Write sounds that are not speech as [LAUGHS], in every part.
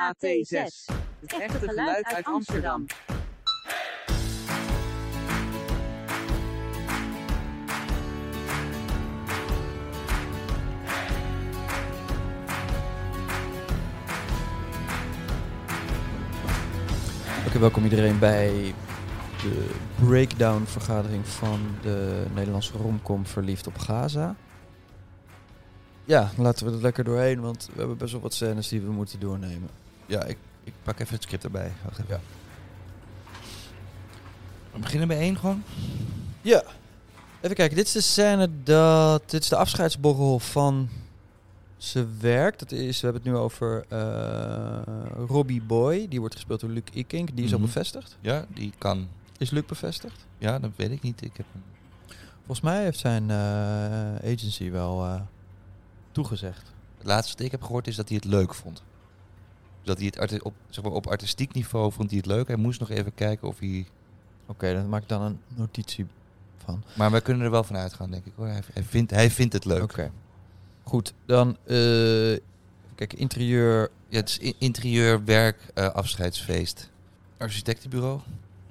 AT6. Het echte geluid uit Amsterdam. Oké, welkom iedereen bij de breakdown vergadering van de Nederlandse romcom Verliefd op Gaza. Ja, laten we er lekker doorheen, want we hebben best wel wat scènes die we moeten doornemen. Ja, ik, ik pak even het script erbij. Wacht even. Ja. We beginnen bij één gewoon. Ja. Even kijken, dit is de scène dat... Dit is de afscheidsborrel van zijn werk. Dat is, we hebben het nu over eh, Robbie Boy. Die wordt gespeeld door Luc Ikink. Die is al Mhm. bevestigd. Ja, die kan. Is Luc bevestigd? Ja, dat weet ik niet. Ik heb. Volgens mij heeft zijn eh, agency wel eh, toegezegd. Het laatste wat ik heb gehoord is dat hij het leuk vond. Dat hij het op, zeg maar, op artistiek niveau vond hij het leuk. Hij moest nog even kijken of hij... Oké, dan maak ik dan een notitie van. Maar wij kunnen er wel van uitgaan, denk ik. Hoor. Hij, hij, vindt, hij vindt het leuk. Oké. Goed, dan... eh kijk, interieur... Ja, het is i- interieur, werk, eh, afscheidsfeest. Architectenbureau,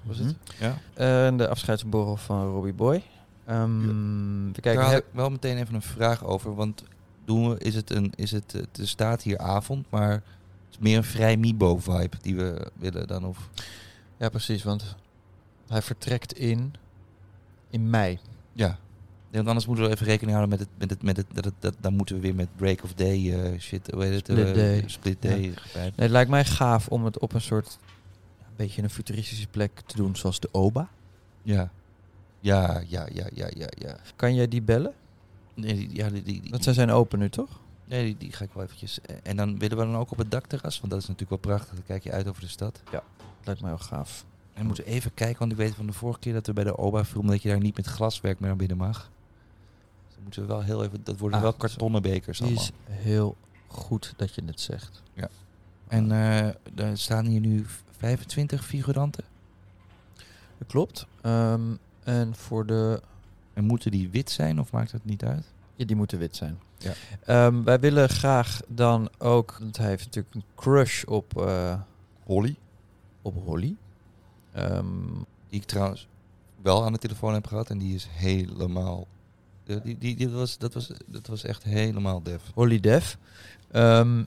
was het? Mhm. Ja. En de afscheidsborrel van Robbie Boy. Ehm we kijken, heb- ik wel meteen even een vraag over. Want doen we, is het een, is het, het er staat hier avond, maar is meer een vrij Mibo-vibe die we willen dan of... Ja, precies, want hij vertrekt in... In mei. Ja. Nee, want anders moeten we even rekening houden met het, met het, met het, dat, het, dat dan moeten we weer met break of day eh, shit, hoe heet het? Split eh, day. Split Ja. day. Nee, het lijkt mij gaaf om het op een soort... Een beetje een futuristische plek te doen, zoals de OBA. Ja. Ja, ja, ja, ja, ja, ja. Kan jij die bellen? Nee, die, ja, die, die, die, Want zij zijn open nu, toch? Nee, die, die ga ik wel eventjes... En dan willen we dan ook op het dakterras, want dat is natuurlijk wel prachtig. Dan kijk je uit over de stad. Lijkt mij wel gaaf. En we moeten even kijken, want ik weet van de vorige keer dat we bij de OBA filmen dat je daar niet met glaswerk meer naar binnen mag. Dus dan moeten we wel heel even... Dat worden Ah, wel kartonnen bekers allemaal. is heel goed dat je het zegt. En eh er staan hier nu 25 figuranten. Dat klopt. Ehm, en voor de... En moeten die wit zijn of maakt het niet uit? Ja, die moeten wit zijn. Ja. Ehm, wij willen graag dan ook... Want hij heeft natuurlijk een crush op, eh, Holly. op Holly. Ehm, Die ik trouwens wel aan de telefoon heb gehad. En die is helemaal... Die, die, die, die was, dat, was, dat was echt helemaal def. Holly Def. Ehm,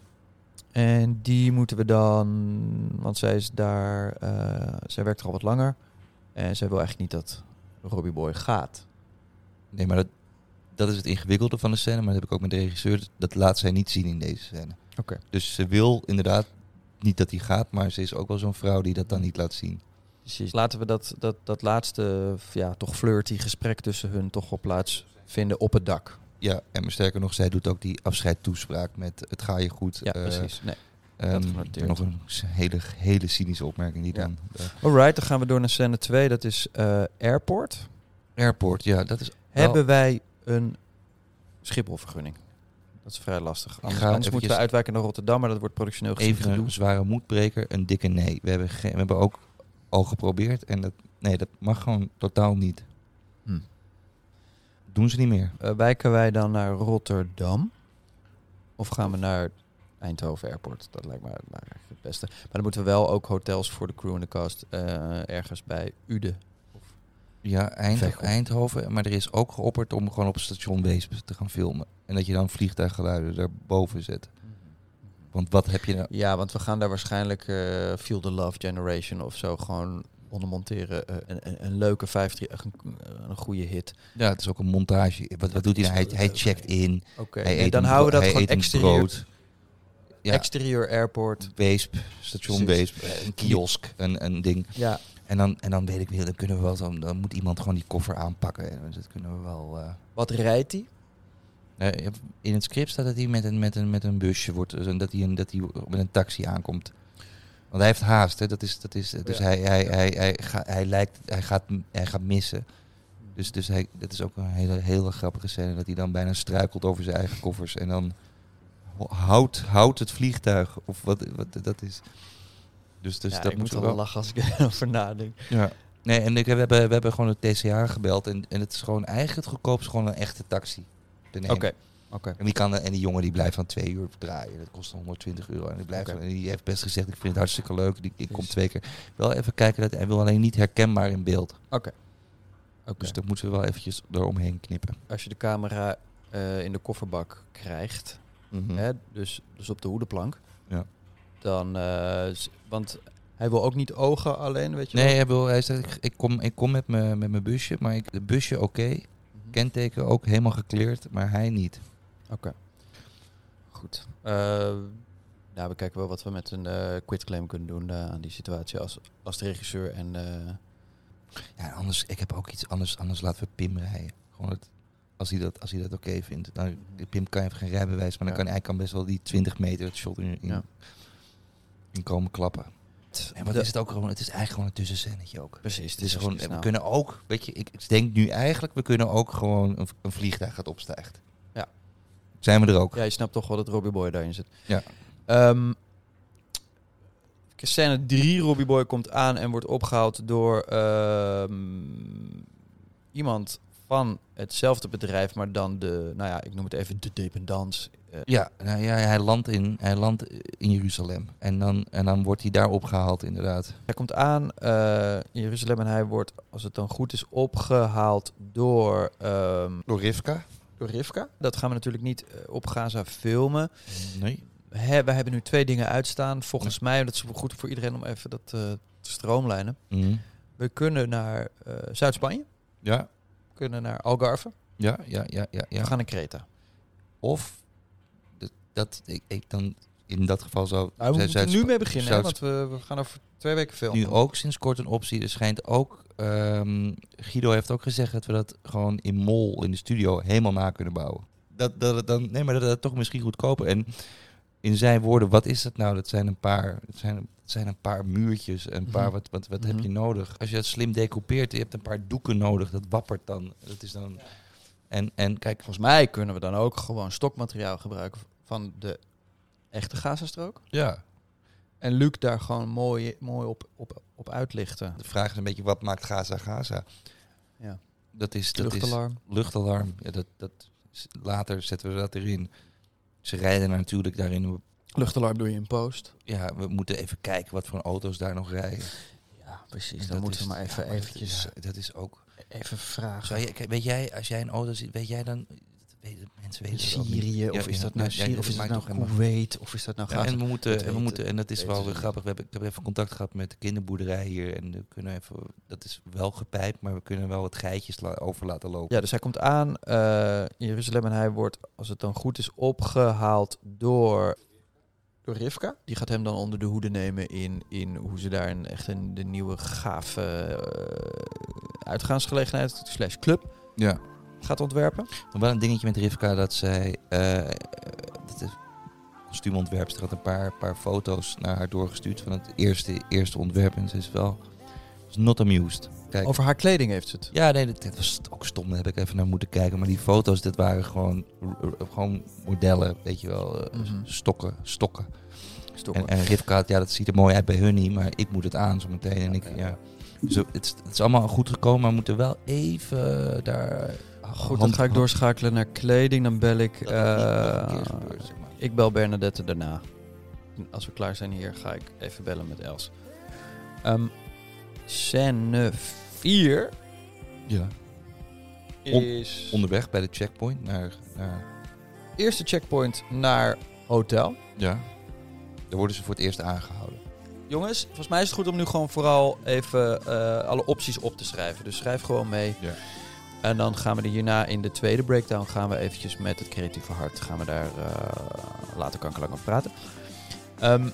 en die moeten we dan... Want zij is daar... eh, zij werkt er al wat langer. En zij wil eigenlijk niet dat Robbie Boy gaat. Nee, maar dat, dat is het ingewikkelde van de scène. Maar dat heb ik ook met de regisseur. Dat laat zij niet zien in deze scène. Oké. Dus ze wil inderdaad niet dat hij gaat. Maar ze is ook wel zo'n vrouw die dat dan niet laat zien. Precies. Laten we dat, dat, dat laatste, ja, toch flirty gesprek tussen hun toch wel plaats vinden op het dak. Ja, en sterker nog, zij doet ook die afscheidtoespraak met het ga je goed. Ja, Eh, precies. Nee. ehm, genoteerd. nog een hele, hele cynische opmerking die Ja. dan... eh, Alright, dan gaan we door naar scène 2. Dat is eh, Airport. airport, ja, dat is... Hebben wij een Schipholvergunning? Dat is vrij lastig. Anders, ga anders moeten we uitwijken naar Rotterdam, maar dat wordt productioneel gezien Even een zware moedbreker, een dikke nee. We hebben, we hebben ook al geprobeerd en dat, nee, dat mag gewoon totaal niet. Hm. Doen ze niet meer. Eh, wijken wij dan naar Rotterdam? Of gaan we naar Eindhoven Airport? Dat lijkt me het beste. Maar dan moeten we wel ook hotels voor de crew en de cast eh, ergens bij Ude. Ja, Eind. Eindhoven. Maar er is ook geopperd om gewoon op station Weesp te gaan filmen. En dat je dan vliegtuiggeluiden daarboven zet. Want wat heb je nou... Ja, want we gaan daar waarschijnlijk eh Feel the Love Generation of zo gewoon onder monteren. Eh, een, een, een leuke 50, een, een goede hit. Ja, het is ook een montage. Wat, wat doet hij nou? Hij, hij checkt in. Oké, nee, eet dan houden we dat gewoon exterieur. Ja, exterieur airport. Weesp, station. Weesp, eh, een kiosk, een, een ding. Ja, En dan, en dan weet ik weer, dan kunnen we wel zo, dan moet iemand gewoon die koffer aanpakken. En dat kunnen we wel. eh, wat rijdt hij? Nee, in het script staat dat hij met een, met een, met een busje wordt, dus dat hij, een, dat hij met een taxi aankomt. Want hij heeft haast, hè? Dat is, dat is, dus Ja. hij, hij, hij, hij, ga- hij, lijkt, hij, gaat, hij gaat missen. Dus, dus hij, dat is ook een hele, hele grappige scène, dat hij dan bijna struikelt over zijn eigen koffers. En dan ho- houdt, houdt het vliegtuig, of wat, wat dat is. Dus, dus ja, dat ik moet wel. lachen als ik [LAUGHS] erover nadenk. Ja. Nee, en ik, we, hebben, we hebben gewoon het TCA gebeld. En, en het is gewoon eigenlijk het goedkoopste gewoon een echte taxi. Oké, oké. En die, kan, en die jongen die blijft van twee uur draaien. Dat kost dan 120 euro. En die, blijft, Oké. en die heeft best gezegd, ik vind het hartstikke leuk. Die, ik kom twee keer. Wel even kijken, dat hij wil alleen niet herkenbaar in beeld. Oké. Dus dat moeten we wel eventjes eromheen knippen. Als je de camera eh, in de kofferbak krijgt, hè, dus, dus op de hoedenplank, Ja. dan, eh, want hij wil ook niet ogen alleen, weet je Nee, wel? hij, wil, hij zegt, ik, kom, ik kom met mijn met mijn busje. Maar ik, de busje oké. Mhm. Kenteken ook helemaal gekleurd. Maar hij niet. Oké. Goed. Eh, nou, we kijken wel wat we met een eh quitclaim kunnen doen eh, aan die situatie als, als de regisseur en... Ja, anders, ik heb ook iets anders. Anders laten we Pim rijden. Gewoon het, als hij dat, als hij dat oké vindt. Dan, Pim kan heeft geen rijbewijs, maar dan Ja. kan, hij kan best wel die 20 meter het shot in, in, Ja. In komen klappen. En wat is het ook gewoon? Het is eigenlijk gewoon een tussenscènetje ook. Precies. Het is gewoon, we kunnen ook, weet je, ik, ik denk nu eigenlijk, we kunnen ook gewoon een, een vliegtuig gaat opstijgen. Ja. Zijn we er ook? Ja, je snapt toch wel dat Robbie Boy daarin zit. Ja. Ehm, scène 3, Robbie Boy komt aan en wordt opgehaald door ehm, iemand van hetzelfde bedrijf, maar dan de, nou ja, ik noem het even de dependance. Eh, Ja, nou ja, hij landt in, hij landt in Jeruzalem. En dan, en dan wordt hij daar opgehaald, inderdaad. Hij komt aan eh, in Jeruzalem en hij wordt, als het dan goed is, opgehaald door, ehm, Door Rivka? door Rivka. Dat gaan we natuurlijk niet eh, op Gaza filmen. Nee. Hè, we hebben nu twee dingen uitstaan. Volgens mij, dat is goed voor iedereen om even dat te stroomlijnen. Mhm. We kunnen naar Zuid-Spanje. Ja, kunnen naar Algarve. ja, ja, ja, ja. ja. We gaan naar Kreta. Of dat, dat ik, ik dan in dat geval zou. Nou, we moeten Zuid- nu mee beginnen, hè, want we, we gaan over twee weken filmen. nu ook sinds kort een optie. Er schijnt ook. ehm, Guido heeft ook gezegd dat we dat gewoon in Mol in de studio helemaal na kunnen bouwen. Dat, dat dan. Nee, maar dat het toch misschien goedkoper. En in zijn woorden, wat is dat nou? Dat zijn een paar. Het zijn, het zijn een paar muurtjes. en Een paar. Mhm. Wat, wat, wat Mhm. heb je nodig? Als je dat slim decoupeert, je hebt een paar doeken nodig. Dat wappert dan. Dat is dan. En, en kijk, Volgens mij kunnen we dan ook gewoon stokmateriaal gebruiken van de echte Gazastrook. ja. En Luc daar gewoon mooi, mooi op, op, op uitlichten. De vraag is een beetje, wat maakt Gaza Gaza? Ja. Dat is, dat Luchtalarm. is luchtalarm. Ja, dat, dat, later zetten we dat erin. Ze rijden natuurlijk daarin. Luchtalarm doe je in post. Ja, we moeten even kijken wat voor auto's daar nog rijden. Ja, precies. En Dan moeten we maar even ja, maar dat- eventjes dat is ook. even vragen. Weet jij, als jij een auto ziet, weet jij dan. Weten- mensen weten. Syrië, of is dat nou Syrië, of is dat nou Kuwait, of is dat nou Gaza? en we moeten, en we moeten, en dat is wel we weer grappig. We hebben, ik heb even contact gehad met de kinderboerderij hier. En we kunnen even, dat is wel gepijpt, maar we kunnen wel wat geitjes la- over laten lopen. Ja, dus hij komt aan eh, in Jeruzalem en hij wordt, als het dan goed is, opgehaald door, door Rivka. Die gaat hem dan onder de hoede nemen in, in hoe ze daar een, echt een, de nieuwe gave eh, uitgaansgelegenheid slash club ja. Gaat ontwerpen. Nog wel een dingetje met Rivka dat zij. eh dat kostuumontwerpster had een paar, paar foto's naar haar doorgestuurd van het eerste, eerste ontwerp. En ze is wel. is not amused. Kijk. Over haar kleding heeft ze het. Ja, nee, dat, dat was ook stom. Daar heb ik even naar moeten kijken. Maar die foto's, dat waren gewoon, gewoon modellen. Weet je wel, eh, Mhm. stokken, stokken. Stoppen. En, en Rivka, ja, dat ziet er mooi uit bij hun niet. Maar ik moet het aan zo meteen. En ik, ja. Dus het, is, het is allemaal goed gekomen. Maar we moeten wel even daar. Goed, dan ga ik doorschakelen naar kleding. Dan bel ik. Eh, ik bel Bernadette daarna. Als we klaar zijn hier, ga ik even bellen met Els. Ehm scène 4 Ja. On- is Onderweg bij de checkpoint naar. naar eerste checkpoint naar hotel. ja. Daar worden ze voor het eerst aangehouden. Jongens, volgens mij is het goed om nu gewoon vooral even eh, alle opties op te schrijven. Dus schrijf gewoon mee. Ja. En dan gaan we er hierna in de tweede breakdown gaan we eventjes met het creatieve hart gaan we daar eh, later kan ik er lang over praten. Ehm,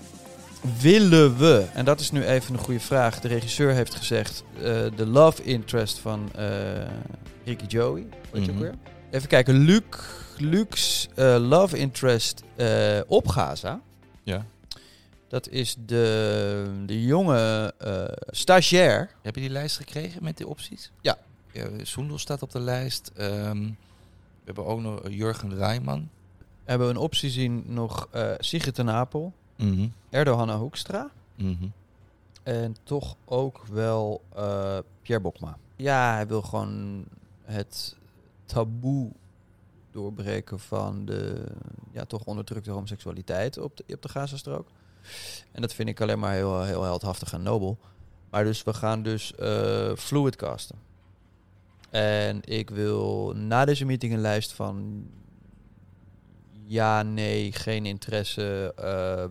willen we, en dat is nu even een goede vraag. De regisseur heeft gezegd eh, de love interest van eh, Ricky Joey. Weet je ook Mhm. weer? Even kijken, Luc, Luc's eh, love interest op Gaza. Ja. Dat is de, de jonge stagiair. Heb je die lijst gekregen met die opties? Ja. Ja Soendel staat op de lijst. Ehm, we hebben ook nog Jurgen Rijman. Hebben we een optie zien nog eh Sigrid ten Apel, Mhm. Erdohanna Hoekstra. Mhm. En toch ook wel eh, Pierre Bokma. Ja, hij wil gewoon het taboe doorbreken van de ja, toch onderdrukte homoseksualiteit op de, op de Gazastrook. En dat vind ik alleen maar heel, heel heldhaftig en nobel. Maar dus we gaan dus eh, fluid casten. En ik wil na deze meeting een lijst van ja, nee, geen interesse. eh,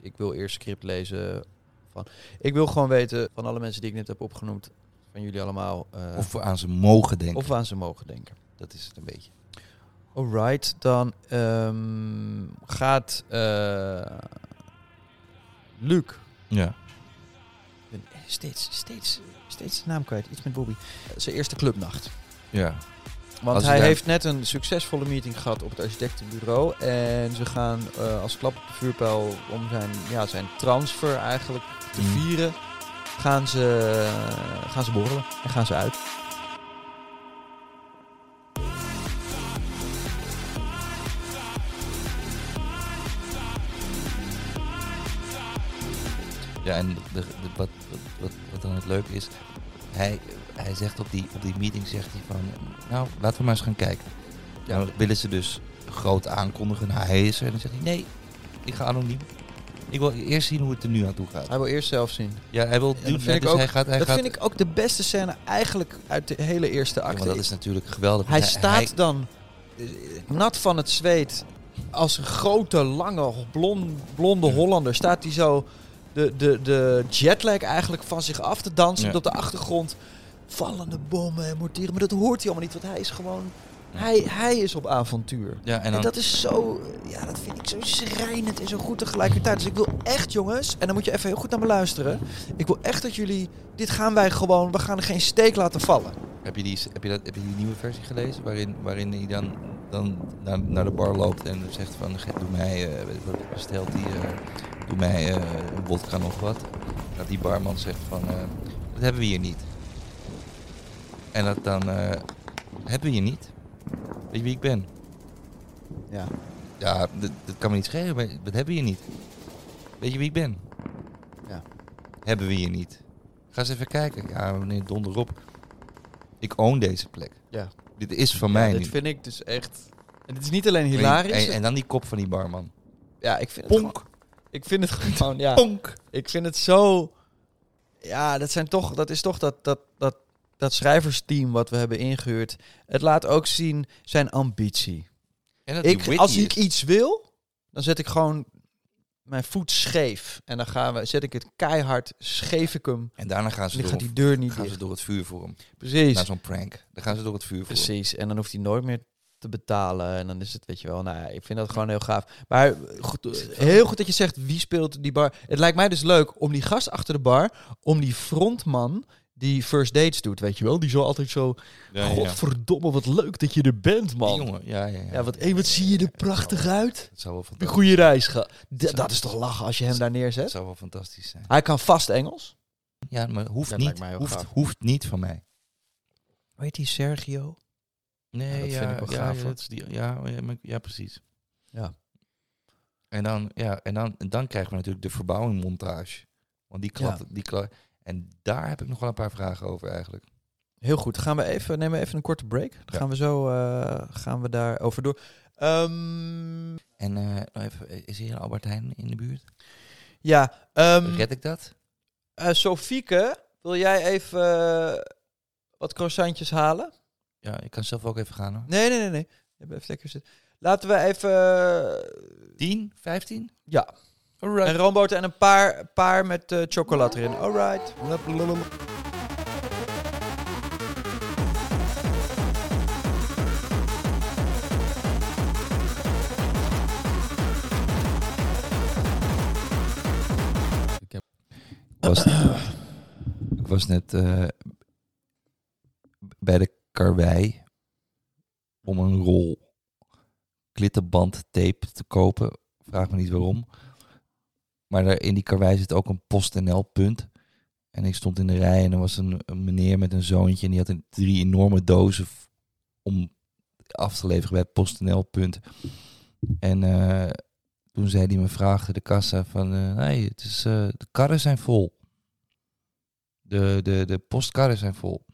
ik wil eerst script lezen. Van. Ik wil gewoon weten van alle mensen die ik net heb opgenoemd, van jullie allemaal, eh, Of we aan ze mogen denken. of we aan ze mogen denken. Dat is het een beetje. Alright, dan ehm, gaat eh Luc. Ja. Ben steeds, steeds, steeds de naam kwijt. Iets met Bobby. Zijn eerste clubnacht. Ja. Want Als hij heeft net een succesvolle meeting gehad op het architectenbureau. En ze gaan eh, als klap op de vuurpijl om zijn, ja, zijn transfer eigenlijk te Mm. vieren. Gaan ze, gaan ze borrelen en gaan ze uit. En de, de- wat, wat, dan het leuke is, hij, hij zegt op die, op die meeting, zegt hij van, nou, laten we maar eens gaan kijken. Ja. Dan willen ze dus groot aankondigen, nou, hij is er. En dan zegt hij, nee, ik ga anoniem. Ik wil eerst zien hoe het er nu aan toe gaat. Hij wil eerst zelf zien. Ja, hij wil dat doen, vind ik ook- hij gaat, hij dat gaat, vind ik ook de beste scène eigenlijk uit de hele eerste Ja, acte. maar dat is natuurlijk geweldig. hij staat dan nat van het zweet. Als een grote, lange, blond, blonde Ja. Hollander staat hij zo de, de, de jetlag eigenlijk van zich af te dansen. Ja. Op de achtergrond vallende bommen en mortieren. Maar dat hoort hij allemaal niet, want hij is gewoon... Hij, hij is op avontuur. ja, en dat is zo, ja, dat vind ik zo schrijnend en zo goed tegelijkertijd. Dus ik wil echt, jongens, en dan moet je even heel goed naar me luisteren. Ik wil echt dat jullie, dit gaan wij gewoon, we gaan er geen steek laten vallen. heb, je die, heb, je dat, heb je die nieuwe versie gelezen? Waarin, waarin hij dan, dan naar, naar de bar loopt en zegt van, "Ge- doe mij, ik wat bestelt hij, eh, doe mij eh, een wodka nog wat. Dat die barman zegt van, dat hebben we hier niet. En dat dan, hebben we hier niet. Weet je wie ik ben? Ja. Ja, dat, dat kan me niet schelen, maar dat hebben we hier niet. Weet je wie ik ben? Ja. Hebben we hier niet. Ga eens even kijken. Ja, meneer Donderop. Ik own deze plek. Ja. Dit is van mij dit vind ik dus echt, en het is niet alleen En- hilarisch. En, en dan die kop van die barman. ja, ik vind het Ponk. gewoon, ik vind het gewoon, [LAUGHS] ja. Ponk. Ik vind het zo, ja, dat zijn toch, dat is toch dat, dat, dat, dat schrijversteam wat we hebben ingehuurd. Het laat ook zien zijn ambitie. En dat Ik, als ik iets wil, dan zet ik gewoon mijn voet scheef. En dan gaan we, zet ik het keihard, scheef ik hem. En daarna gaan ze, door, gaat die deur niet gaan ze door het vuur voor hem. Precies. Na zo'n prank. Dan gaan ze door het vuur voor hem. Precies. En dan hoeft hij nooit meer te betalen. En dan is het, weet je wel, nou, ja, ik vind dat gewoon heel gaaf. Maar goed, heel goed dat je zegt, wie speelt die bar? Het lijkt mij dus leuk om die gast achter de bar, om die frontman die first dates doet, weet je wel? Die zo altijd zo, Ja, ja, ja. godverdomme, wat leuk dat je er bent, Die man. jongen. Ja, ja, ja. Ja, wat, hey, wat zie je er prachtig uit. Het zou wel Een fantastisch, goede reis, ga. D- dat is toch lachen als je hem daar het neerzet? zou wel fantastisch zijn. Hij kan vast Engels. Ja, maar hoeft Dat niet. Hoeft, gaaf. hoeft niet van mij. Weet hij Sergio? Nee, Ja, dat ja, vind ik wel ja, gaaf, ja, dat is die, ja, ja, precies. Ja. En dan, ja, en dan, en dan krijgen we natuurlijk de verbouwingmontage. Want die klap, Ja. die klap, en daar heb ik nog wel een paar vragen over eigenlijk. Heel goed. Gaan we even, nemen we even een korte break. Dan Ja. gaan we zo uh, gaan we daarover door. Um, en uh, nou even, is hier een Albert Heijn in de buurt? Ja. Um, Red ik dat? Uh, Sofieke, wil jij even wat croissantjes halen? Ja, ik kan zelf ook even gaan hoor. Nee, nee, nee. nee. Even lekker zitten. Laten we even... 10, 15? Ja. Een roomboter en een paar, paar met eh chocolade erin. Alright. Ik was, ik was net eh, bij de karwei om een rol klittenband tape te kopen. Vraag me niet waarom. Maar in die karwei zit ook een PostNL punt. En ik stond in de rij en er was een, meneer met een zoontje. En die had drie enorme dozen om af te leveren bij het PostNL punt. En eh, toen zei hij me vraagde de kassa van... nee, het is, eh, de karren zijn vol. De, de, de postkarren zijn vol.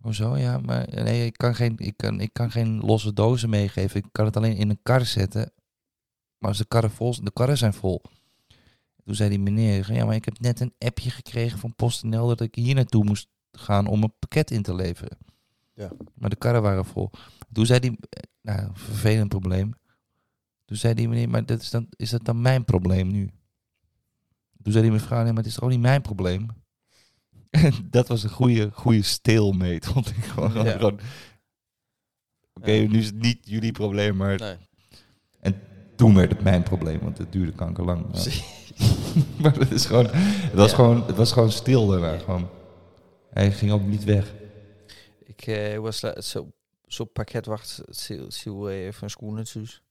Hoezo? Ja, maar nee, ik kan, geen, ik, kan, ik kan geen losse dozen meegeven. Ik kan het alleen in een kar zetten. Maar als de karren vol de karren zijn vol. Toen zei die meneer, ja, maar ik heb net een appje gekregen van PostNL dat ik hier naartoe moest gaan om een pakket in te leveren. Ja. Maar de karren waren vol. Toen zei die, eh, nou, een vervelend probleem. Toen zei die meneer, maar dat is, dan, is dat dan mijn probleem nu? Toen zei die mevrouw, nee, maar het is toch ook niet mijn probleem? [LAUGHS] dat was een goede, goede stalemate, vond ik gewoon. Ja. gewoon Oké, Ja. nu is het niet jullie probleem, maar Nee. toen werd het mijn probleem, want het duurde kankerlang. Ja. [LAUGHS] [LAUGHS] maar het is gewoon, het was Ja. gewoon, het was gewoon stil daarna. Gewoon. Hij ging ook niet weg. Ik eh, was zo, zo pakket wacht, zie even schoenen thuis.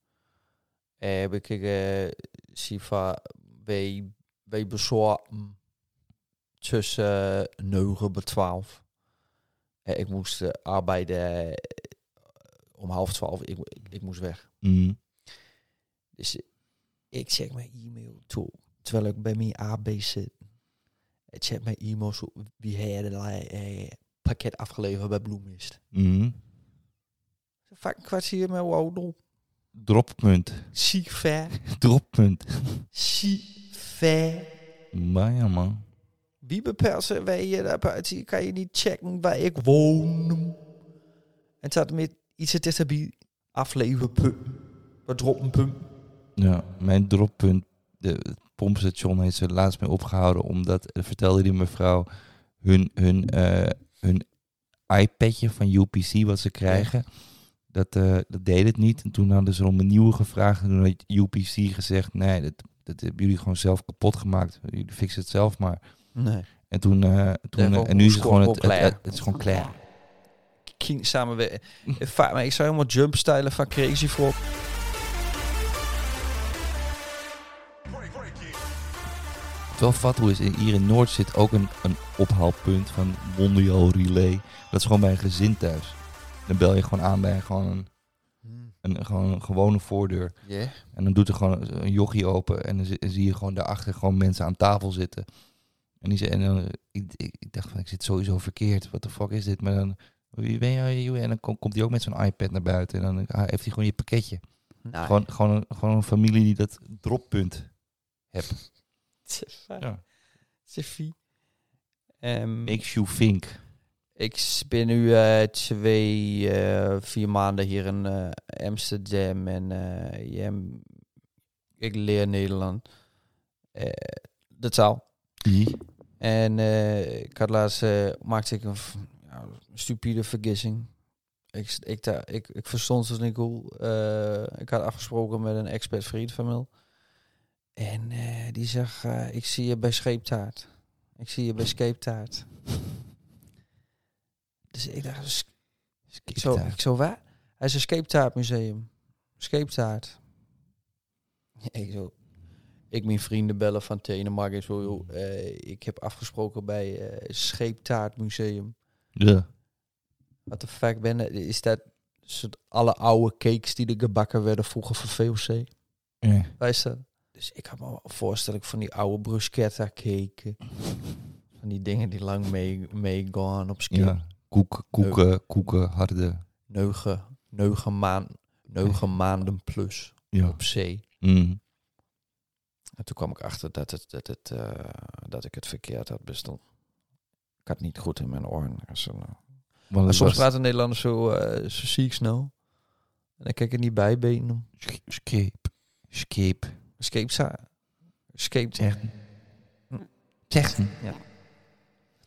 Eh, heb ik eh, zie van wij wij bezorgen tussen uh, 9 en 12. Eh, ik moest eh, arbeiden eh, om half 12. Ik, ik, moest weg. Mm. Dus eh, ik check mijn e-mail toe. Terwijl ik bij mijn AB zit. Ik check mijn e-mail zo. Wie eh, pakket afgeleverd bij Bloemist. Mm. Vaak een kwartier met wauw. Droppunt. Ziek ver. [LAUGHS] Droppunt. Ziek ver. Maar ja, man. Wie bepaalt ze waar je daar buiten? Kan je niet checken waar ik woon? En het staat met iets tussen bij afleveren. Wat droppen. Ja, mijn droppunt, de het pompstation heeft ze laatst mee opgehouden, omdat, eh, vertelde die mevrouw, hun, hun, eh, hun iPadje van UPC wat ze krijgen, dat, eh, dat deed het niet. En toen hadden ze om een nieuwe gevraagd en toen had UPC gezegd, nee, dat, dat hebben jullie gewoon zelf kapot gemaakt. Jullie fixen het zelf maar. Nee. En toen, eh, toen en nu is het gewoon, het, het, klaar. het, het is gewoon klaar. Maar ik zou helemaal jump stylen van Crazy Frog. Wel vat hoe is hier in Noord zit ook een, een ophaalpunt van Mondial Relay. Dat is gewoon bij een gezin thuis. Dan bel je gewoon aan bij gewoon een, een, gewoon een gewone voordeur. En dan doet er gewoon een jochie open en dan zi- zie je gewoon daarachter gewoon mensen aan tafel zitten. En, die, ze- en dan, ik, ik, ik dacht van, ik zit sowieso verkeerd. Wat de fuck is dit? Maar dan, wie ben jij? joh? En dan kom- komt hij ook met zo'n iPad naar buiten. En dan ah, heeft hij gewoon je pakketje. Nou, Gewoon, gewoon, een, gewoon een familie die dat droppunt hebt. [LAUGHS] Ja. Sophie. Ehm, Makes you think. ik ben nu eh, twee, eh, vier maanden hier in eh, Amsterdam en ja, ik leer Nederland. De taal. En eh, ik had laatst maakte ik een stupide vergissing. Ik, ik, ik, ik verstond het niet goed. Ik had afgesproken met een expert vriend van me. En eh, die zegt, eh, ik zie je bij Scheeptaart. Ik zie je bij Scheeptaart. dus ik dacht, "Sk- ik zo, ik zo waar? Hij is een Scheeptaartmuseum. Scheeptaart. [LAUGHS] Ik zo, ik mijn vrienden bellen van Denemarken. Ik Zo, joh, eh, ik heb afgesproken bij eh Scheeptaartmuseum. Ja. Wat de fuck ben je- Is dat soort alle oude cakes die er gebakken werden vroeger voor VOC? Ja. Wijst dat? Dus ik had me wel voorstellen van die oude bruschetta cake. Van die dingen die lang mee, meegaan op skip. ja. Koeken, koeken, koeken, harde. Neugen, neugen, maan, neugen maanden plus Ja. op zee. Mm. En toen kwam ik achter dat, het, dat, het, eh, dat ik het verkeerd had bestond. Ik had niet goed in mijn oren. Nou. Maar het soms was praten Nederlanders zo, eh, zo ziek snel. En dan kijk ik er niet bij benen. Sk- Escape. Escape. Escape sa. Escape. Zeg. Zeg.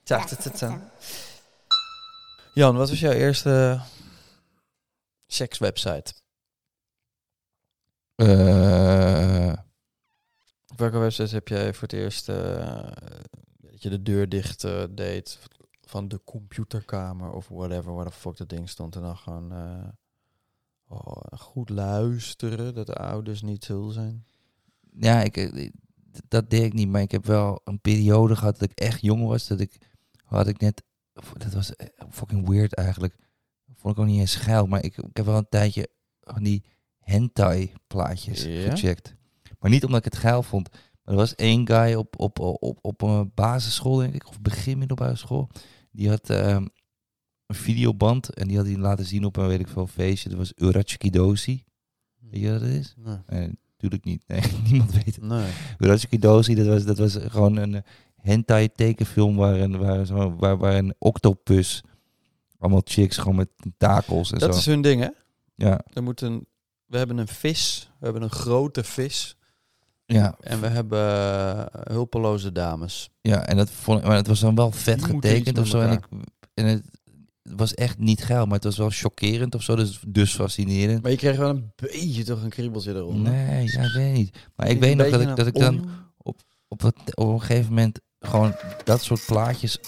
Ta, ta, ta, ta. Jan, wat was jouw eerste sekswebsite? Eh, Op welke website heb jij voor het eerst eh, dat je de deur dicht eh, deed van de computerkamer of whatever, waar de fuck dat ding stond en dan gewoon eh, oh, goed luisteren dat de ouders niet zul zijn? Ja, ik, eh, dat deed ik niet, maar ik heb wel een periode gehad dat ik echt jong was. Dat ik had ik net, dat was eh, fucking weird eigenlijk. Vond ik ook niet eens geil, maar ik, ik heb wel een tijdje van die hentai plaatjes gecheckt. Maar niet omdat ik het geil vond. Maar er was één guy op, op, op, op een basisschool, denk ik, of begin middelbare school. Die had ehm, een videoband en die had hij laten zien op een, weet ik veel, feestje. Dat was Urachikidosi. Weet je wat dat is? Nee. Nee, natuurlijk niet. Nee, [LAUGHS] niemand weet het. nee. Urachikidosi, dat was, dat was gewoon een eh, hentai tekenfilm waar een, waar, waar, waar een octopus, allemaal chicks gewoon met tentakels en Dat zo. is hun ding, hè? Ja, Er moet een, we hebben een vis, we hebben een grote vis ja, en we hebben eh, hulpeloze dames. ja, en dat vond ik, maar het was dan wel vet Die moeten getekend of zo. En, ik, en het, het was echt niet geil, maar het was wel chockerend of zo, dus, dus fascinerend. Maar je kreeg wel een beetje toch een kriebeltje eronder. Nee, ja, ik weet niet. Maar ik weet nog dat ik, dat ik dan op, wat, op een gegeven moment gewoon dat soort plaatjes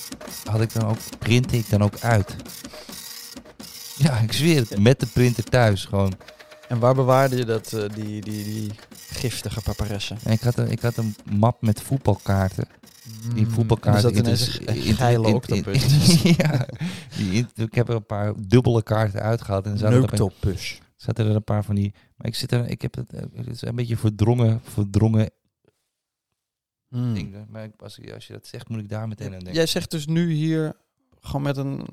had ik dan ook, printte ik dan ook uit. Ja, ik zweer het, met de printer thuis gewoon. En waar bewaarde je dat, eh, die, die, die giftige paparessen? En ik, had een, ik had een map met voetbalkaarten. Die Mm. voetbalkaarten. Er een inter- geile in- octopus. in- [LAUGHS] ja, die, in- ik heb er een paar dubbele kaarten uitgehaald. En er zaten, er, een- Neuktopus. zaten er een paar van die... Maar ik, zit er, ik heb het, eh, het is een beetje verdrongen, verdrongen Mm. ding. Maar als, je- als je dat zegt, moet ik daar meteen aan denken. Jij zegt dus nu hier gewoon met een,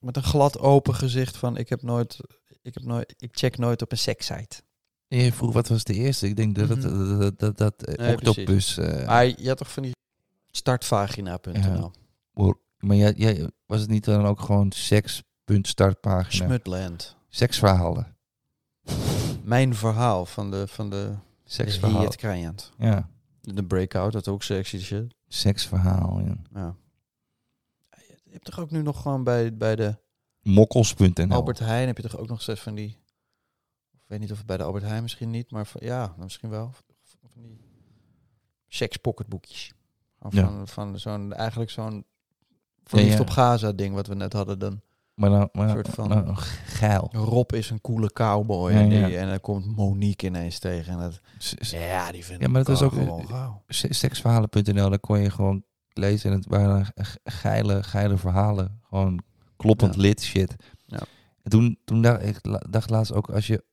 met een glad open gezicht van ik heb nooit, ik heb nooit, ik check nooit op een sekssite. En je vroeg wat was de eerste? Ik denk dat Mhm. dat, dat, dat, eh, Nee, octopus... eh, Maar je had toch van die startvagina.nl. Ja. maar jij, jij, was het niet dan ook gewoon seks.startpagina? Smutland. Seksverhalen. Mijn verhaal van de, van de Seksverhaal. het. Ja, De breakout, dat ook sexy shit. seksverhaal. Ja. Ja. Je hebt toch ook nu nog gewoon bij, bij de Mokkels.nl. Albert Heijn heb je toch ook nog steeds van die. Ik weet niet of het bij de Albert Heijn misschien niet, maar van, ja, misschien wel. Van die sekspocketboekjes. Van, Ja. van, van zo'n eigenlijk zo'n verliefd Ja, op Gaza ding wat we net hadden. Dan Maar dan, maar, soort van- nou, geil. Rob is een coole cowboy en, die, ja. en dan komt Monique ineens tegen. En dat, ja, die vind Ja, maar dat wel ook- gewoon gauw. s- Seksverhalen.nl, daar kon je gewoon lezen. En het waren ge- geile, geile verhalen. Gewoon kloppend lid shit. Ja. En toen, toen dacht ik dacht laatst ook, als je...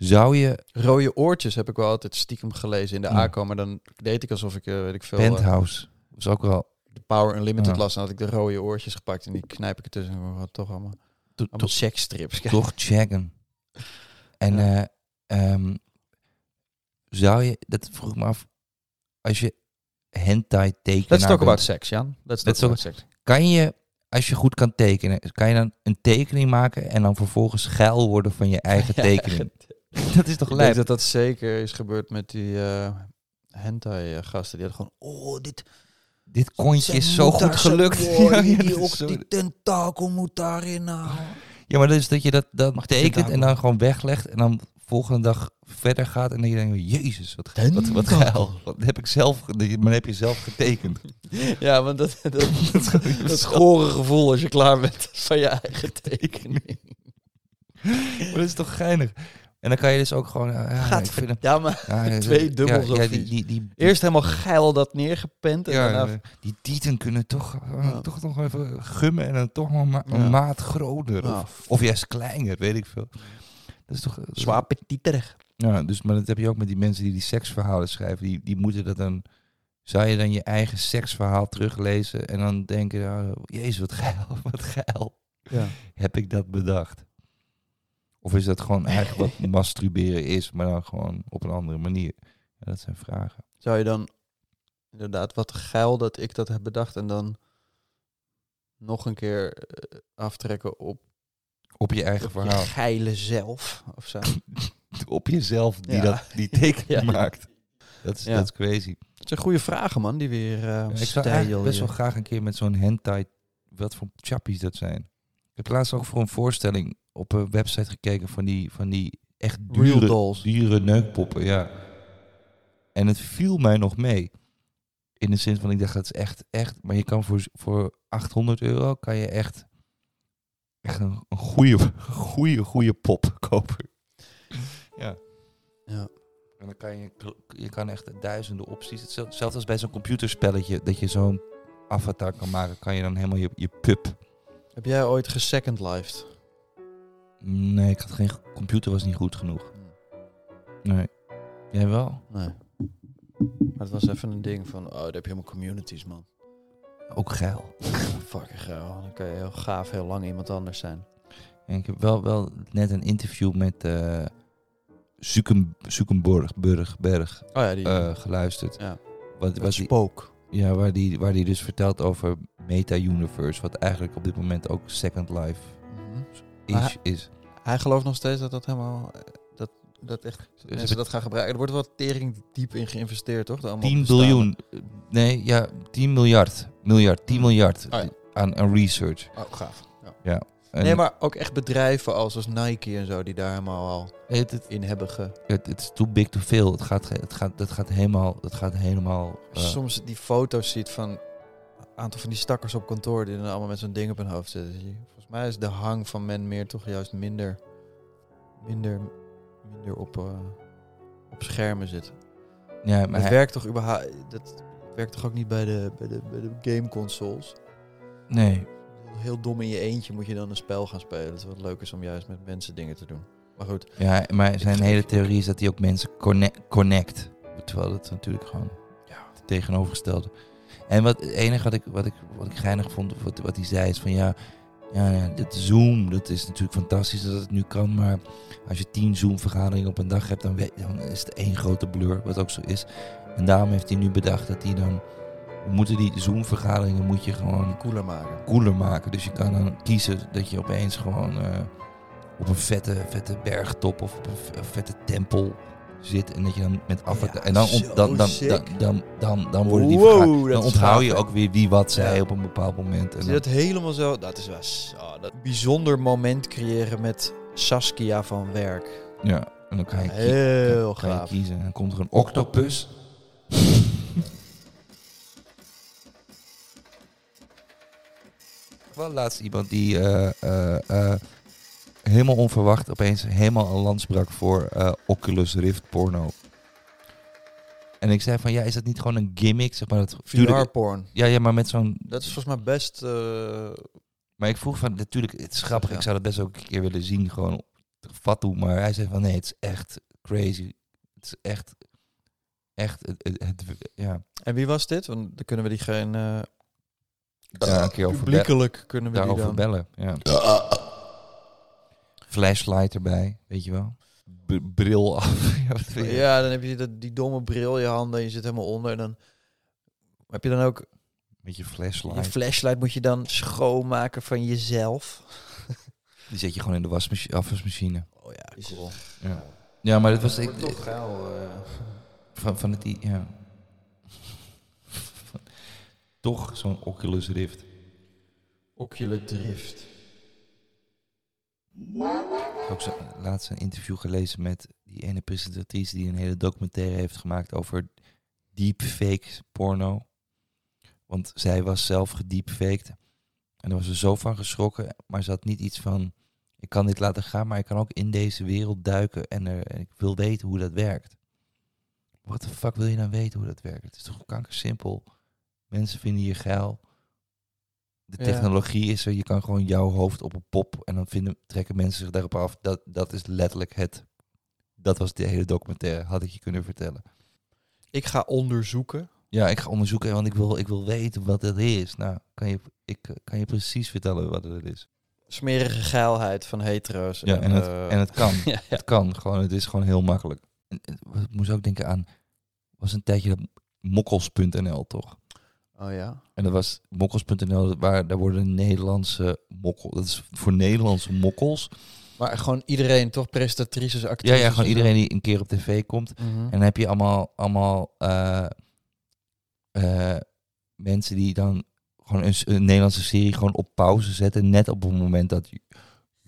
Zou je Rode oortjes heb ik wel altijd stiekem gelezen in de Ja. Maar dan deed ik alsof ik, eh, weet ik veel, eh, Penthouse... was ook wel... de Power Unlimited Ja. las. En had ik de rode oortjes gepakt en die knijp ik er tussen. En wat toch allemaal, to- allemaal seksstrips. [LAUGHS] toch checken. En Ja. eh, ehm, zou je, dat vroeg me af, als je hentai tekenen. Let's talk about sex, Jan. Let's talk Let's about sex. Kan je, als je goed kan tekenen, kan je dan een tekening maken en dan vervolgens geil worden van je eigen [LAUGHS] tekening? dat is toch Ik denk lijp? dat dat zeker is gebeurd met die eh hentai-gasten. Die hadden gewoon, oh, dit... Dit kontje is zo goed gelukt. Ja, [LAUGHS] ja, die, ook, zo- die tentakel moet daarin nou. ja, maar dus dat je dat, dat tekent en dan gewoon weglegt en dan volgende dag verder gaat en dan denk je, jezus, wat, wat, wat geil. Dat heb ik zelf, maar dat heb je zelf getekend. [LAUGHS] Ja, want dat, dat, [LAUGHS] dat, dat gore gevoel als je klaar bent [LAUGHS] van je eigen tekening. Maar dat is toch geinig? En dan kan je dus ook gewoon... Ja, ja, ik vind hem, Ja, maar ja, twee dubbel ja, die, die, die, eerst helemaal geil dat neergepend. En ja, daarna... die tieten kunnen toch, eh, toch nog even gummen en dan toch nog ma- een maat groter. Of, of juist kleiner, weet ik veel. Dat is toch... dat is- Zwaar petiterig. Ja, dus, maar dat heb je ook met die mensen die die seksverhalen schrijven. Die, die moeten dat dan... Zou je dan je eigen seksverhaal teruglezen en dan denken... ja, Jezus, wat geil, [LAUGHS] wat geil. Ja. Heb ik dat bedacht? Of is dat gewoon eigenlijk wat [LAUGHS] masturberen is, maar dan gewoon op een andere manier? Ja, dat zijn vragen. Zou je dan inderdaad wat geil dat ik dat heb bedacht en dan nog een keer eh, aftrekken op, Op je eigen op je verhaal. geile zelf of zo? [LAUGHS] Op jezelf die Ja. dat die tekening [LAUGHS] Ja. maakt. Dat is, Ja. dat is crazy. Het zijn goede vragen, man, die weer eh ik zou eigenlijk best wel graag een keer met zo'n hentai... Wat voor chappies dat zijn. Ik heb laatst ook voor een voorstelling op een website gekeken van die, van die echt dure, dolls. dure neukpoppen. Ja. En het viel mij nog mee. In de zin van, ik dacht, dat is echt, echt... Maar je kan voor, voor 800 euro kan je echt, echt een, een goede, goede, goede pop kopen. Ja. Ja. En dan kan je, je kan echt duizenden opties. Hetzelfde zelfs als bij zo'n computerspelletje, dat je zo'n avatar kan maken, kan je dan helemaal je, je pup. Heb jij ooit gesecond lifed? Nee, ik had geen computer, was niet goed genoeg. Nee. Jij wel? Nee. Maar het was even een ding van, oh, daar heb je helemaal communities, man. Ook geil. [LAUGHS] Fucking gaaf. Dan kan je heel gaaf heel lang iemand anders zijn. En ik heb wel, wel net een interview met Zuckenborg, Burg, Berg, Oh ja, die... eh, geluisterd. ja. Wat, wat die, spook. ja, waar die, waar die dus vertelt over Meta-Universe, wat eigenlijk op dit moment ook Second Life Mhm. is. Is. Hij gelooft nog steeds dat dat helemaal... Dat, echt Dus mensen dat gaan gebruiken. Er wordt wel tering diep in geïnvesteerd, toch? De allemaal 10 bestaande- biljoen. Nee, ja, 10 miljard. Miljard, 10 miljard Oh ja. aan, aan research. Oh, gaaf. Ja. Ja. En Nee, maar ook echt bedrijven als, als Nike en zo, die daar helemaal al het, het, in hebben ge... het, het is too big to fail. Het gaat, het gaat, het gaat helemaal... Het gaat helemaal eh, soms die foto's ziet van een aantal van die stakkers op kantoor die dan allemaal met zo'n ding op hun hoofd zitten. Volgens mij is de hang van men meer toch juist minder, minder, minder op, eh, op schermen zitten. ja, Maar het hij- werkt toch überhaupt, dat werkt toch ook niet bij de, bij de, bij de game consoles? nee, Heel dom in je eentje moet je dan een spel gaan spelen. Het wat leuk is om juist met mensen dingen te doen. Maar goed, Ja, maar zijn hele theorie is dat hij ook mensen connect. connect. Terwijl dat natuurlijk gewoon ja, het tegenovergestelde. En wat, het enige wat ik, wat ik, wat ik geinig vond, wat, wat hij zei, is van ja, ja, ja, dit Zoom, dat is natuurlijk fantastisch dat het nu kan. Maar als je tien Zoom-vergaderingen op een dag hebt, dan, weet, dan is het één grote blur, wat ook zo is. En daarom heeft hij nu bedacht dat hij dan, we moeten die Zoom-vergaderingen moet je gewoon cooler maken. cooler maken. Dus je kan dan kiezen dat je opeens gewoon eh, op een vette, vette bergtop of op een vette tempel zit. En dat je dan met. Ja, en dan, dan, dan, dan, dan, dan, dan worden die Wow, Dan onthoud je ook weer wie wat zei Ja. op een bepaald moment. En dat helemaal zo? Dat is wel zo, dat bijzonder moment creëren met Saskia van werk. ja, en dan kan je, kie- Heel kan je kiezen. En dan komt er een octopus. [LAUGHS] wel laatst iemand die eh, eh, eh, helemaal onverwacht opeens helemaal een lans brak voor eh, Oculus Rift porno. En ik zei van, ja, is dat niet gewoon een gimmick? Zeg maar, dat, VR-porn. ja, ja, maar met zo'n... Dat is volgens mij best... eh, Maar ik vroeg van, natuurlijk, het is grappig. Ja. Ik zou dat best ook een keer willen zien, gewoon fatu. Maar hij zei van, nee, het is echt crazy. Het is echt, echt, het, het, het- ja. En wie was dit? Want dan kunnen we diegene... eh Daar een keer over, publiekelijk kunnen we die dan... bellen. Ja. Flashlight erbij, weet je wel. B- bril af. [LAUGHS] ja, dan heb je die domme bril in je handen en je zit helemaal onder. En dan heb je dan ook... Met je Je flashlight. flashlight moet je dan schoonmaken van jezelf. [LAUGHS] Die zet je gewoon in de wasmachine, afwasmachine. Oh ja, cool. Ja. ja, maar dat was ik, toch geil. eh. van, van het... Ja. [LAUGHS] Toch zo'n Oculus Rift. Oculus Drift. Ik heb ook zo, laatst een interview gelezen met die ene presentatrice die een hele documentaire heeft gemaakt over deepfake porno. Want zij was zelf gedeepfaked. En daar was ze zo van geschrokken. Maar ze had niet iets van, ik kan dit laten gaan, maar ik kan ook in deze wereld duiken en, er, ik wil weten hoe dat werkt. Wat de fuck wil je nou weten hoe dat werkt? Het is toch kankersimpel. Mensen vinden je geil. De Ja. technologie is er. Je kan gewoon jouw hoofd op een pop en dan vinden, trekken mensen zich daarop af. Dat, dat is letterlijk het. Dat was de hele documentaire, had ik je kunnen vertellen. Ik ga onderzoeken. Ja, ik ga onderzoeken, want ik wil, ik wil weten wat het is. Nou, kan je, ik kan je precies vertellen wat het is. Smerige geilheid van hetero's. Ja, en het, eh, en het kan. [LAUGHS] ja, ja. Het kan gewoon, het is gewoon heel makkelijk. En, en, ik moest ook denken aan, was een tijdje dat mokkels.nl toch? Oh ja. En dat was mokkels.nl, waar daar worden Nederlandse mokkel, dat is voor Nederlandse mokkels. Maar gewoon iedereen, toch presentatrices, Ja, actrices. ja, gewoon iedereen die een keer op tv komt. Mhm. En dan heb je allemaal, allemaal eh, eh, mensen die dan gewoon een, een Nederlandse serie gewoon op pauze zetten. Net op het moment dat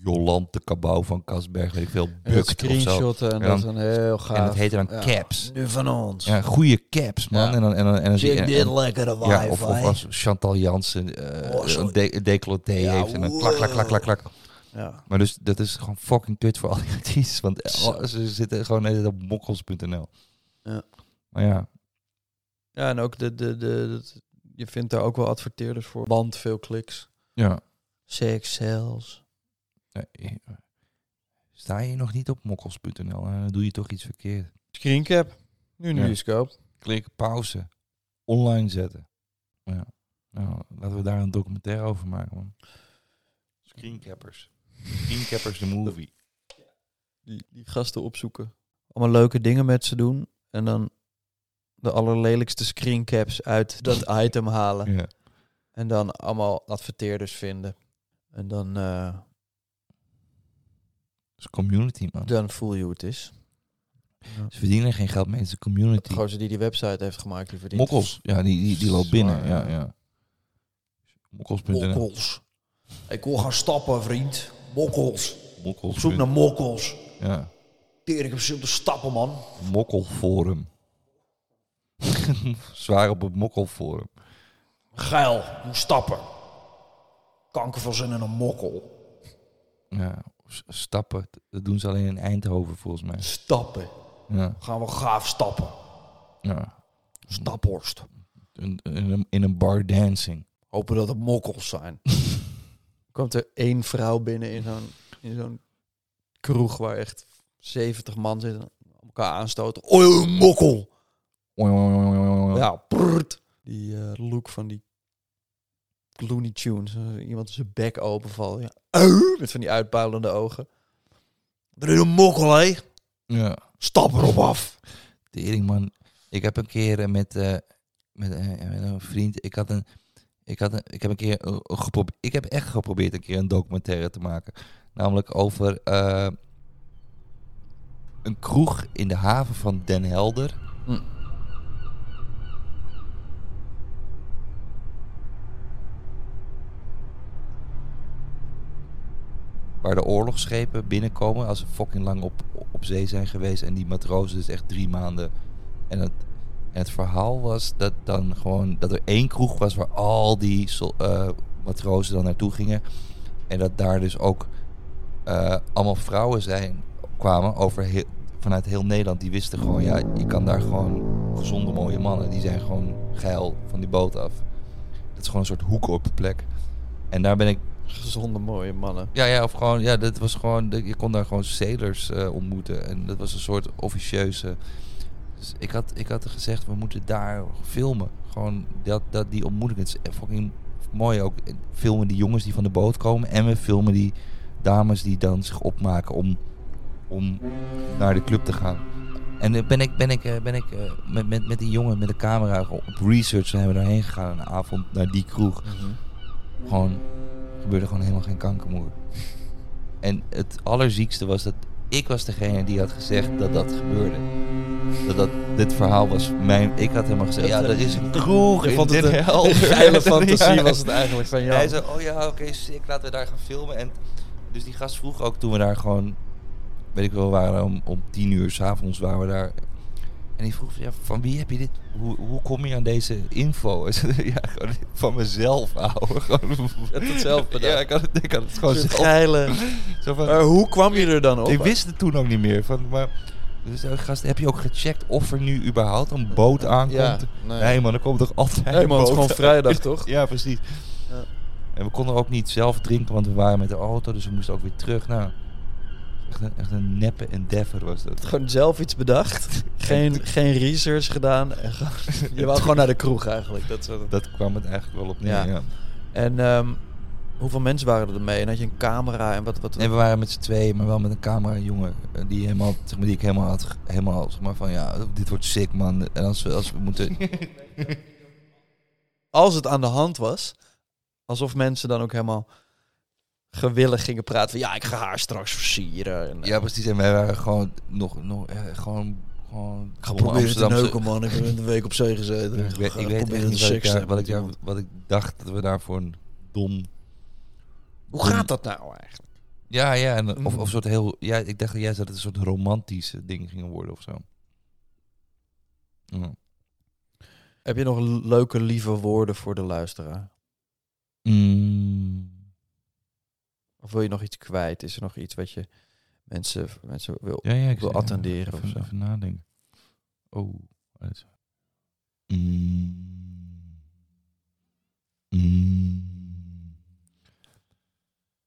Jolante Cabau van Kasberg, weet ik veel, bukt of zo. screenshotten en En dat is dan heel gaaf. En dat heette dan Ja. caps. Nu van ons. Ja, goede caps, man. Ja. En dan, en dan, en dan zie je... Check dit lekkere wifi. ja, of, of als Chantal Jansen eh, Oh, zo. een, de, een decolleté Ja, heeft en dan klak, klak, klak, klak, klak. Ja. Maar dus dat is gewoon fucking kut voor al die [LAUGHS] artiesten. Want Zo. al- ze zitten gewoon net op mokkels.nl. Ja. Maar ja, ja, en ook de, de, de, je vindt daar ook wel adverteerders voor. Want veel kliks. ja. Sex sales. Nee, eh, Sta je nog niet op mokkels.nl, eh, dan doe je toch iets verkeerd. Screencap. Nu de Ja. Klik pauze. Online zetten. Ja. Nou, laten we daar een documentaire over maken, man. Screencappers. Screencappers the movie. Die, die gasten opzoeken. Allemaal leuke dingen met ze doen. En dan de allerlelijkste screencaps uit dat [LAUGHS] item halen. Ja. En dan allemaal adverteerders vinden. En dan, eh, is community, man. dan voel je hoe het is. Ze verdienen geen geld mee, het is een community. De gozer die die website heeft gemaakt, die verdient... Mokkels, ja, die, die, die loopt binnen. Zwaar, Ja, ja. ja. Mokkels.nl. Mokkels. Ik wil gaan stappen, vriend. Mokkels. Mokkels. Op zoek naar mokkels. Ja. Tering, ik heb zin om te stappen, man. Mokkelforum. [LAUGHS] Zwaar op het mokkelforum. Geil, moet stappen. Kanker van zin in een mokkel. Ja, stappen. Dat doen ze alleen in Eindhoven volgens mij. Stappen. Ja, Gaan we gaaf stappen. ja. Staphorst. In, in, een, in een bar dancing. Hopen dat het mokkels zijn. [LAUGHS] komt er één vrouw binnen in zo'n, in zo'n kroeg waar echt 70 man zitten. Elkaar aanstoten. Een mokkel. Ja. Ja, prrrt. Die eh, look van die Looney Tunes. iemand zijn bek openvalt. Ja. Auw, Met van die uitpuilende ogen. Er is een mokkel, hé. ja. Stap erop af. Tering man. Ik heb een keer eh, met, eh, met, eh, met een vriend. Ik had een. Ik, had een, ik heb een keer eh, geprobeerd. Ik heb echt geprobeerd een keer een documentaire te maken. Namelijk over eh, een kroeg in de haven van Den Helder. Hm. Waar de oorlogsschepen binnenkomen als ze fucking lang op, op zee zijn geweest. En die matrozen dus echt drie maanden. En het, en het verhaal was dat dan gewoon dat er één kroeg was waar al die eh, matrozen dan naartoe gingen. En dat daar dus ook eh, allemaal vrouwen zijn, kwamen over heel, vanuit heel Nederland. Die wisten gewoon, ja, je kan daar gewoon gezonde mooie mannen. Die zijn gewoon geil van die boot af. Dat is gewoon een soort hoek op de plek. En daar ben ik Gezonde, mooie mannen. ja, ja, of gewoon, ja, dat was gewoon, je kon daar gewoon sailors eh, ontmoeten. En dat was een soort officieuze. Dus ik had, ik had gezegd, we moeten daar filmen. Gewoon dat, dat die ontmoeting. Het is fucking mooi ook. Filmen die jongens die van de boot komen. En we filmen die dames die dan zich opmaken om, om naar de club te gaan. En eh, ben ik, ben ik, eh, ben ik met, met, met die jongen met de camera op research zijn we daarheen gegaan. Een avond naar die kroeg gewoon gebeurde gewoon helemaal geen kankermoer. En het allerziekste was dat ik was degene die had gezegd dat dat gebeurde. Dat, dat dit verhaal was mijn... Ik had helemaal gezegd, ja, er is een kroeg in vond het een Helder. [LAUGHS] geile fantasie Ja. was het eigenlijk van jou. Hij zei, oh ja, oké, sick, laten we daar gaan filmen. En dus die gast vroeg ook toen we daar gewoon... Weet ik wel, we waren om, om tien uur s'avonds waren we daar... En die vroeg, ja, van wie heb je dit? Hoe, hoe kom je aan deze info? [LAUGHS] Ja, gewoon van mezelf, ouwe. [LAUGHS] Gewoon, het zelf bedacht. Ja, ik had het, ik had het gewoon zelf. geile... Zo van, Maar hoe kwam je er dan op? ik wist het toen ook niet meer. Van, maar, dus, eh, gast, heb je ook gecheckt of er nu überhaupt een boot aankomt? Ja, nee. nee man, er komt toch altijd Nee, een man, het is boot gewoon vrijdag, [LAUGHS] toch? Ja, precies. Ja. En we konden ook niet zelf drinken, want we waren met de auto, dus we moesten ook weer terug. Nou, echt een, echt een neppe en deffer was dat. Gewoon zelf iets bedacht. [LAUGHS] Geen, geen research gedaan. En gewoon- [LAUGHS] je wou gewoon naar de kroeg eigenlijk. Dat soort... Dat kwam het eigenlijk wel op neer, Ja. ja. En ehm, hoeveel mensen waren er mee? En had je een camera en wat... wat Nee, we waren met z'n tweeën, maar wel met een camera jongen. eh, Die, helemaal, zeg maar, die ik helemaal had, helemaal, zeg maar, van ja, dit wordt sick man. En als we, als we moeten... [LAUGHS] Als het aan de hand was, alsof mensen dan ook helemaal gewillig gingen praten van ja, ik ga haar straks versieren. En, eh, Ja, precies. En wij waren gewoon nog, nog eh, gewoon, gewoon ik ga proberen te neuken, man. Ik heb een week op zee gezeten. Ik weet, ga ik weet echt proberen niet wat ik, daar, wat, ik hebben. daar, wat ik dacht dat we daar voor een dom... Hoe gaat dat nou eigenlijk? Ja, ja. En, of, Mm. of een soort heel... Ja, ik dacht juist dat het een soort romantische ding ging worden of zo. Ja. Heb je nog leuke, lieve woorden voor de luisteraar? Mm. Of wil je nog iets kwijt? Is er nog iets wat je mensen, mensen wil, Ja, ja, ik wil attenderen even, of zo? Even nadenken. Oh. Mm. Mm.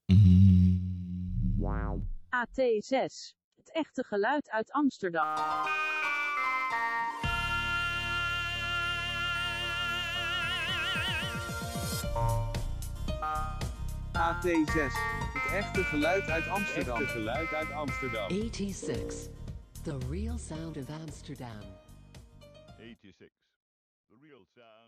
Mm. AT6. Het echte geluid uit Amsterdam. AT6. Het echte geluid uit Amsterdam. Echte geluid uit Amsterdam. 86. The real sound of Amsterdam. 86. The real sound of Amsterdam.